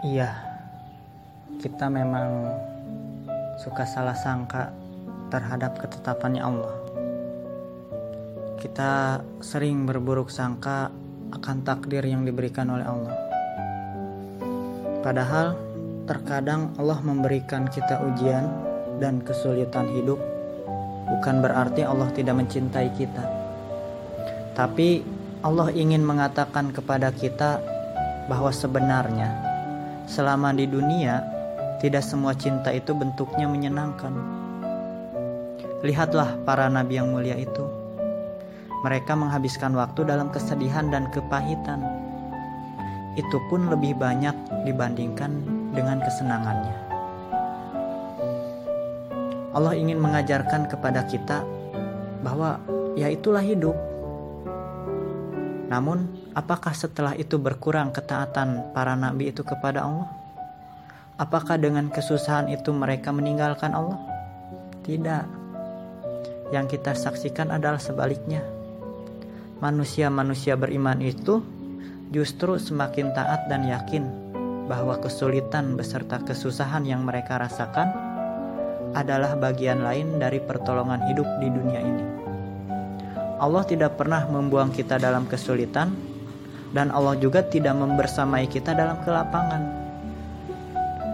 Iya, kita memang suka salah sangka terhadap ketetapannya Allah. Kita sering berburuk sangka akan takdir yang diberikan oleh Allah. Padahal terkadang Allah memberikan kita ujian dan kesulitan hidup bukan berarti Allah tidak mencintai kita. Tapi Allah ingin mengatakan kepada kita bahwa sebenarnya Selama di dunia, tidak semua cinta itu bentuknya menyenangkan. Lihatlah para nabi yang mulia itu. Mereka menghabiskan waktu dalam kesedihan dan kepahitan. Itu pun lebih banyak dibandingkan dengan kesenangannya. Allah ingin mengajarkan kepada kita bahwa ya itulah hidup. Namun Apakah setelah itu berkurang ketaatan para nabi itu kepada Allah? Apakah dengan kesusahan itu mereka meninggalkan Allah? Tidak. Yang kita saksikan adalah sebaliknya. Manusia-manusia beriman itu justru semakin taat dan yakin bahwa kesulitan beserta kesusahan yang mereka rasakan adalah bagian lain dari pertolongan hidup di dunia ini. Allah tidak pernah membuang kita dalam kesulitan dan Allah juga tidak membersamai kita dalam kelapangan.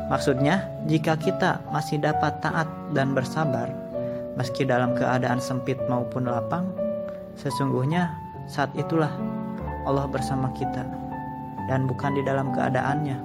Maksudnya, jika kita masih dapat taat dan bersabar, meski dalam keadaan sempit maupun lapang, sesungguhnya saat itulah Allah bersama kita dan bukan di dalam keadaannya.